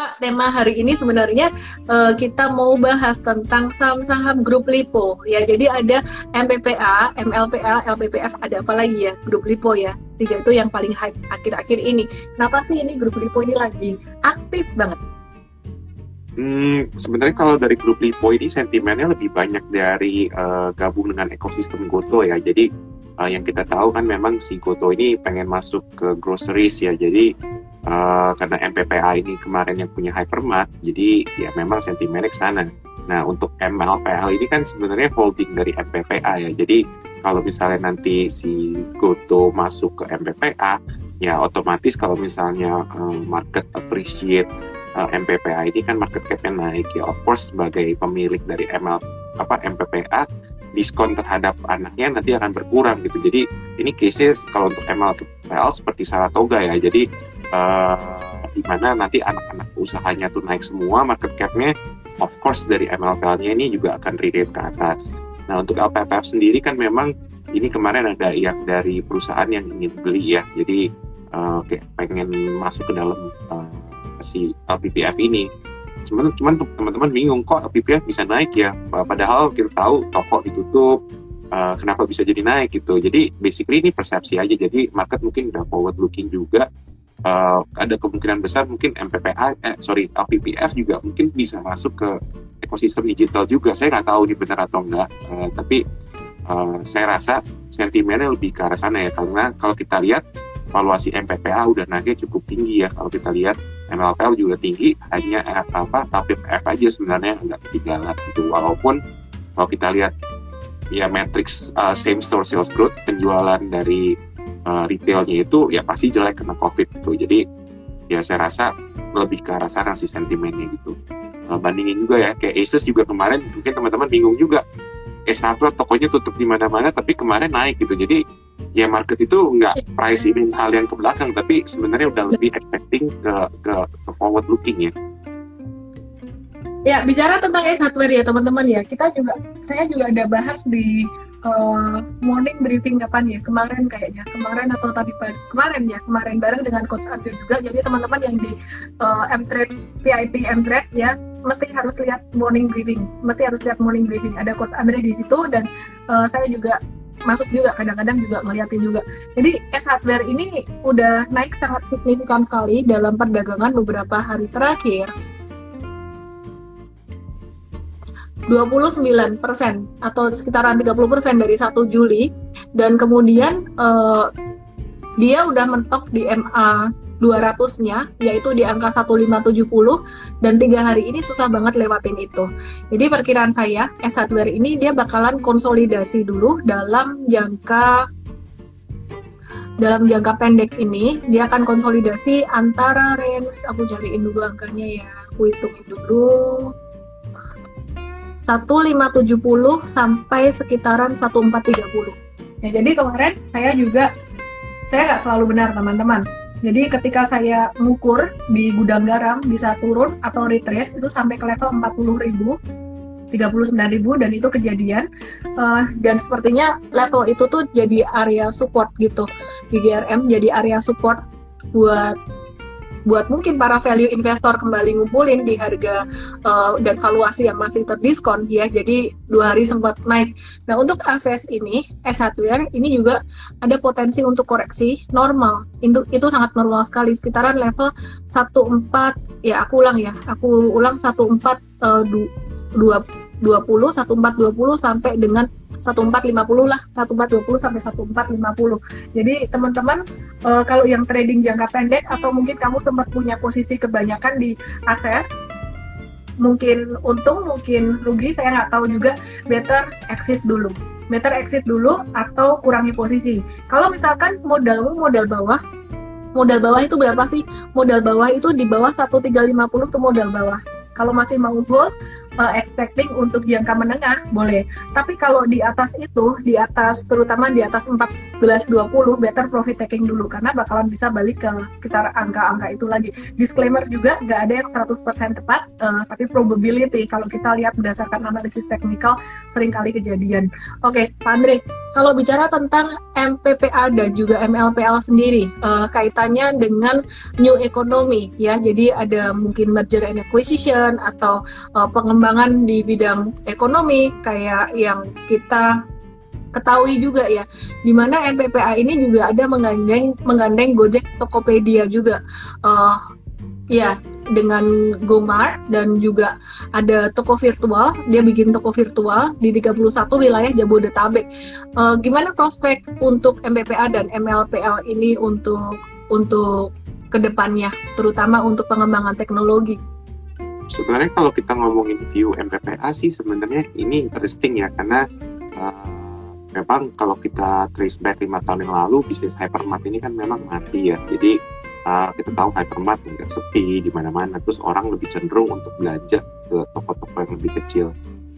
Pak, tema hari ini sebenarnya uh, kita mau bahas tentang saham-saham grup LIPO ya. Jadi ada MPPA, MLPA, LPPF, ada apa lagi ya? Grup LIPO ya. Tiga itu yang paling hype akhir-akhir ini. Kenapa sih ini grup LIPO ini lagi aktif banget? Hmm, sebenarnya kalau dari grup LIPO ini sentimennya lebih banyak dari uh, gabung dengan ekosistem Goto ya. Jadi uh, yang kita tahu kan memang si Goto ini pengen masuk ke groceries ya. Jadi uh, karena MPPA ini kemarin yang punya hypermart, jadi ya memang sentimennya ke sana. Nah, untuk MLPL ini kan sebenarnya holding dari MPPA ya. Jadi kalau misalnya nanti si Goto masuk ke MPPA, ya otomatis kalau misalnya um, market appreciate uh, MPPA ini kan market capnya naik ya. Of course sebagai pemilik dari ML apa MPPA diskon terhadap anaknya nanti akan berkurang gitu. Jadi ini cases kalau untuk MLPL seperti Saratoga ya. Jadi uh, di mana nanti anak-anak usahanya tuh naik semua market capnya of course dari MLPL-nya ini juga akan relate ke atas. Nah untuk LPPF sendiri kan memang ini kemarin ada yang dari perusahaan yang ingin beli ya, jadi uh, kayak pengen masuk ke dalam uh, si LPPF ini. Cuman, cuman teman-teman bingung kok LPPF bisa naik ya, padahal kita tahu toko ditutup, uh, kenapa bisa jadi naik gitu. Jadi basically ini persepsi aja, jadi market mungkin udah forward looking juga uh, ada kemungkinan besar mungkin MPPA eh sorry LPPF juga mungkin bisa masuk ke ekosistem digital juga. Saya nggak tahu ini benar atau enggak uh, tapi uh, saya rasa sentimennya lebih ke arah sana ya karena kalau kita lihat valuasi MPPA udah naiknya cukup tinggi ya. Kalau kita lihat MLPL juga tinggi hanya eh, apa LPPF aja sebenarnya nggak ketinggalan gitu. Walaupun kalau kita lihat ya matrix uh, same store sales growth penjualan dari uh, retailnya itu ya pasti jelek kena covid itu jadi ya saya rasa lebih ke arah sana sih sentimennya gitu. Uh, bandingin juga ya kayak Asus juga kemarin mungkin teman-teman bingung juga. S hardware tokonya tutup di mana-mana tapi kemarin naik gitu. Jadi ya market itu nggak price ini hal yang ke belakang tapi sebenarnya udah lebih expecting ke ke, ke forward looking ya. Ya, bicara tentang S hardware ya teman-teman ya, kita juga saya juga ada bahas di uh, morning briefing kapan ya? Kemarin kayaknya. Kemarin atau tadi pagi. Kemarin ya. Kemarin bareng dengan coach Andrew juga. Jadi teman-teman yang di uh, M-Trade VIP M-Trade ya mesti harus lihat morning briefing. Mesti harus lihat morning briefing. Ada coach Andre di situ dan uh, saya juga masuk juga. Kadang-kadang juga ngeliatin juga. Jadi S hardware ini udah naik sangat signifikan sekali dalam perdagangan beberapa hari terakhir 29 persen atau sekitaran 30 persen dari 1 Juli. Dan kemudian uh, dia udah mentok di MA 200-nya yaitu di angka 1570 dan tiga hari ini susah banget lewatin itu. Jadi perkiraan saya S hardware ini dia bakalan konsolidasi dulu dalam jangka dalam jangka pendek ini. Dia akan konsolidasi antara range aku cariin dulu angkanya ya aku hitungin dulu 1570 sampai sekitaran 1430. Ya, jadi kemarin saya juga saya nggak selalu benar teman-teman. Jadi ketika saya ngukur di gudang garam bisa turun atau retrace itu sampai ke level 40 ribu 39 ribu dan itu kejadian uh, dan sepertinya level itu tuh jadi area support gitu di GRM jadi area support buat buat mungkin para value investor kembali ngumpulin di harga uh, dan valuasi yang masih terdiskon ya. Jadi dua hari sempat naik. Nah untuk akses ini S hardware ini juga ada potensi untuk koreksi normal. Itu itu sangat normal sekali. Sekitaran level 14 ya aku ulang ya. Aku ulang 14 uh, 2 20 1420 sampai dengan 1450 lah 1420 sampai 1450 jadi teman-teman uh, kalau yang trading jangka pendek atau mungkin kamu sempat punya posisi kebanyakan di akses mungkin untung mungkin rugi saya nggak tahu juga better exit dulu. Better exit dulu atau kurangi posisi. Kalau misalkan modalmu modal bawah modal bawah itu berapa sih? Modal bawah itu di bawah 1350 tuh modal bawah. Kalau masih mau hold, uh, expecting untuk jangka menengah boleh. Tapi kalau di atas itu, di atas terutama di atas 14.20, better profit taking dulu karena bakalan bisa balik ke sekitar angka-angka itu lagi. Disclaimer juga nggak ada yang 100% tepat, uh, tapi probability kalau kita lihat berdasarkan analisis teknikal sering kali kejadian. Oke, okay, Pak Andre, kalau bicara tentang MPPA dan juga MLPL sendiri, uh, kaitannya dengan new economy ya. Jadi ada mungkin merger and acquisition atau uh, pengembangan di bidang ekonomi kayak yang kita ketahui juga ya, di mana MPPA ini juga ada menggandeng menggandeng Gojek Tokopedia juga. Uh, ya, dengan Gomar dan juga ada toko virtual. Dia bikin toko virtual di 31 wilayah Jabodetabek. Uh, gimana prospek untuk MPPA dan MLPL ini untuk untuk ke depannya, terutama untuk pengembangan teknologi? Sebenarnya kalau kita ngomongin view MPPA sih sebenarnya ini interesting ya karena uh, memang kalau kita trace back lima tahun yang lalu bisnis hypermart ini kan memang mati ya. Jadi uh, kita tahu hypermart nggak sepi di mana-mana terus orang lebih cenderung untuk belanja ke toko-toko yang lebih kecil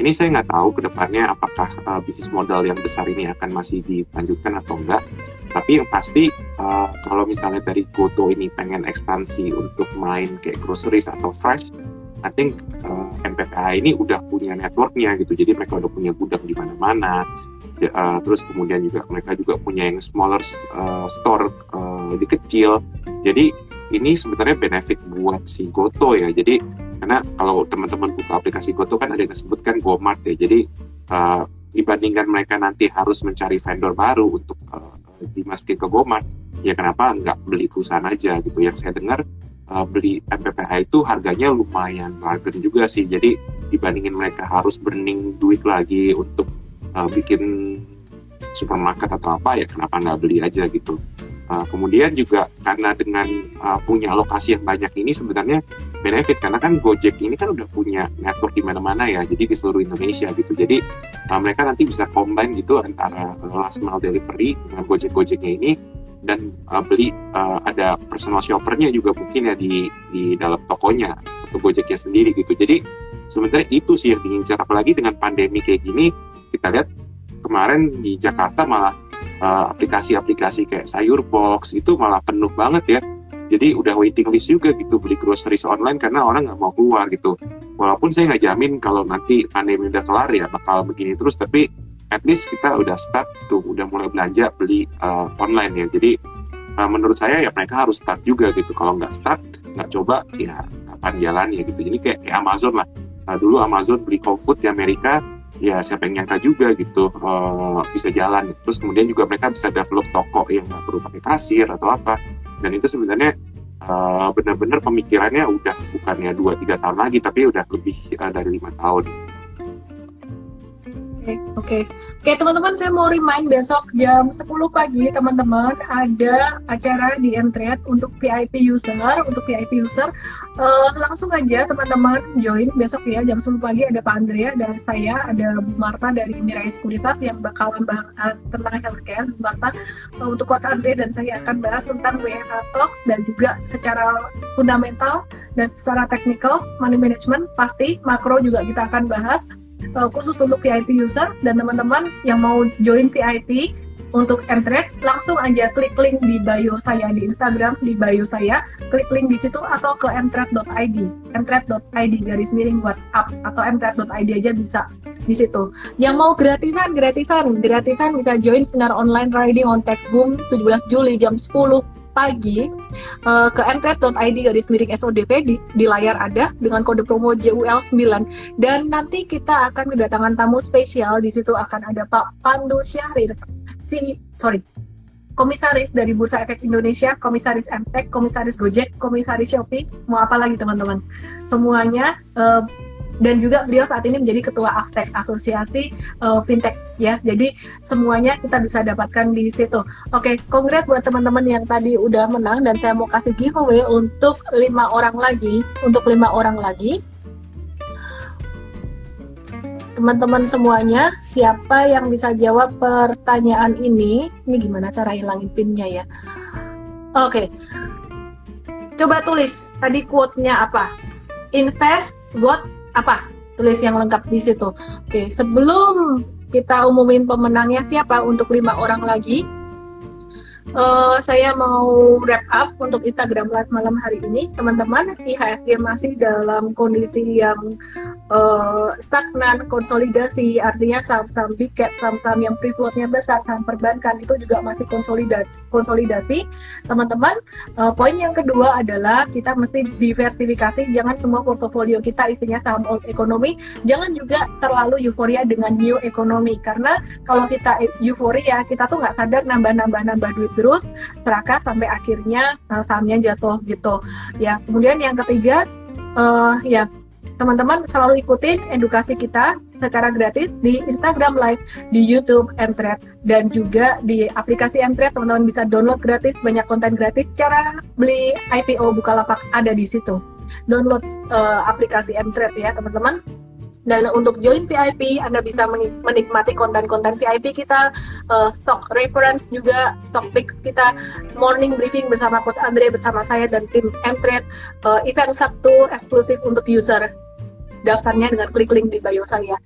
ini saya nggak tahu ke depannya apakah uh, bisnis modal yang besar ini akan masih dilanjutkan atau enggak tapi yang pasti uh, kalau misalnya dari Goto ini pengen ekspansi untuk main kayak groceries atau fresh I think uh, ini udah punya networknya gitu. Jadi mereka udah punya gudang di mana-mana. Uh, terus kemudian juga mereka juga punya yang smaller uh, store uh, lebih kecil. Jadi ini sebenarnya benefit buat si Goto ya. Jadi karena kalau teman-teman buka aplikasi Goto kan ada yang disebutkan GoMart ya. Jadi uh, dibandingkan mereka nanti harus mencari vendor baru untuk uh, dimasukin ke GoMart ya kenapa nggak beli perusahaan aja gitu. Yang saya dengar uh, beli MPPH itu harganya lumayan bargain juga sih. Jadi dibandingin mereka harus burning duit lagi untuk uh, bikin supermarket atau apa ya kenapa nggak beli aja gitu. Uh, kemudian juga karena dengan uh, punya lokasi yang banyak ini sebenarnya benefit karena kan Gojek ini kan udah punya network di mana-mana ya jadi di seluruh Indonesia gitu. Jadi uh, mereka nanti bisa combine gitu antara uh, last mile delivery dengan Gojek Gojeknya ini dan uh, beli uh, ada personal shoppernya juga mungkin ya di di dalam tokonya atau Gojeknya sendiri gitu. Jadi sebenarnya itu sih yang diincar. Apalagi dengan pandemi kayak gini kita lihat kemarin di Jakarta malah eh, aplikasi-aplikasi uh, kayak sayur box itu malah penuh banget ya. Jadi udah waiting list juga gitu beli groceries online karena orang nggak mau keluar gitu. Walaupun saya nggak jamin kalau nanti pandemi udah kelar ya bakal begini terus tapi at least kita udah start tuh udah mulai belanja beli uh, online ya. Jadi uh, menurut saya ya mereka harus start juga gitu. Kalau nggak start nggak coba ya kapan jalan ya gitu. Jadi kayak, kayak Amazon lah. Nah, dulu Amazon beli GoFood di Amerika ya siapa yang nyangka juga gitu uh, bisa jalan. Terus kemudian juga mereka bisa develop toko yang nggak perlu pakai kasir atau apa. Dan itu sebenarnya uh, benar-benar pemikirannya udah bukannya dua tiga tahun lagi tapi udah lebih uh, dari lima tahun Oke, okay, oke. Teman-teman, saya mau remind besok jam 10 pagi, teman-teman, ada acara di Mtrade untuk VIP user, untuk VIP user. Uh, langsung aja, teman-teman, join besok ya, jam 10 pagi ada Pak Andrea, dan saya, ada Bu Marta dari Mirai Sekuritas yang bakalan bahas tentang healthcare. Bu Marta, uh, untuk Coach Andre dan saya akan bahas tentang WFH stocks dan juga secara fundamental dan secara teknikal, money management, pasti, makro juga kita akan bahas uh, khusus untuk VIP user dan teman-teman yang mau join VIP untuk Mtrade langsung aja klik link di bio saya di Instagram di bio saya. Klik link di situ atau ke mtrade.id mtrade.id garis miring WhatsApp atau mtrade.id aja bisa di situ. Yang mau gratisan, gratisan, gratisan bisa join seminar online riding on Tech Boom 17 Juli jam 10 pagi uh, ke mtrade.id garis miring SODP di, di layar ada dengan kode promo JUL 9 dan nanti kita akan kedatangan tamu spesial. Di situ akan ada Pak Pandu Syahrir si sorry komisaris dari Bursa Efek Indonesia, komisaris MTech, komisaris Gojek, komisaris Shopee, mau apa lagi teman-teman? Semuanya uh, dan juga beliau saat ini menjadi ketua Aftek Asosiasi uh, Fintech ya. Jadi semuanya kita bisa dapatkan di situ. Oke, kongres buat teman-teman yang tadi udah menang dan saya mau kasih giveaway untuk lima orang lagi, untuk lima orang lagi. Teman-teman semuanya, siapa yang bisa jawab pertanyaan ini? Ini gimana cara hilangin pinnya ya? Oke, coba tulis tadi quote-nya apa? Invest, what apa tulis yang lengkap di situ. Oke, sebelum kita umumin pemenangnya siapa untuk lima orang lagi, uh, saya mau wrap up untuk Instagram Live malam hari ini. Teman-teman, IHSG masih dalam kondisi yang uh, stagnan, konsolidasi, artinya saham-saham big cap, saham-saham yang free floatnya besar, saham perbankan itu juga masih konsolidasi. konsolidasi. Teman-teman, uh, poin yang kedua adalah kita mesti diversifikasi, jangan semua portofolio kita isinya saham old economy, jangan juga terlalu euforia dengan new economy, karena kalau kita euforia, kita tuh nggak sadar nambah-nambah-nambah duit terus, serakah sampai akhirnya uh, sahamnya jatuh gitu. Ya, kemudian yang ketiga, uh, ya teman-teman selalu ikutin edukasi kita secara gratis di Instagram Live, di YouTube Mtrade dan juga di aplikasi Mtrade teman-teman bisa download gratis banyak konten gratis. Cara beli IPO Bukalapak ada di situ. Download uh, aplikasi Mtrade ya teman-teman. Dan untuk join VIP, Anda bisa menikmati konten-konten VIP kita, uh, stock reference juga, stock picks kita, morning briefing bersama Coach Andre, bersama saya dan tim Mtrade, uh, event Sabtu eksklusif untuk user daftarnya dengan klik link di bio saya.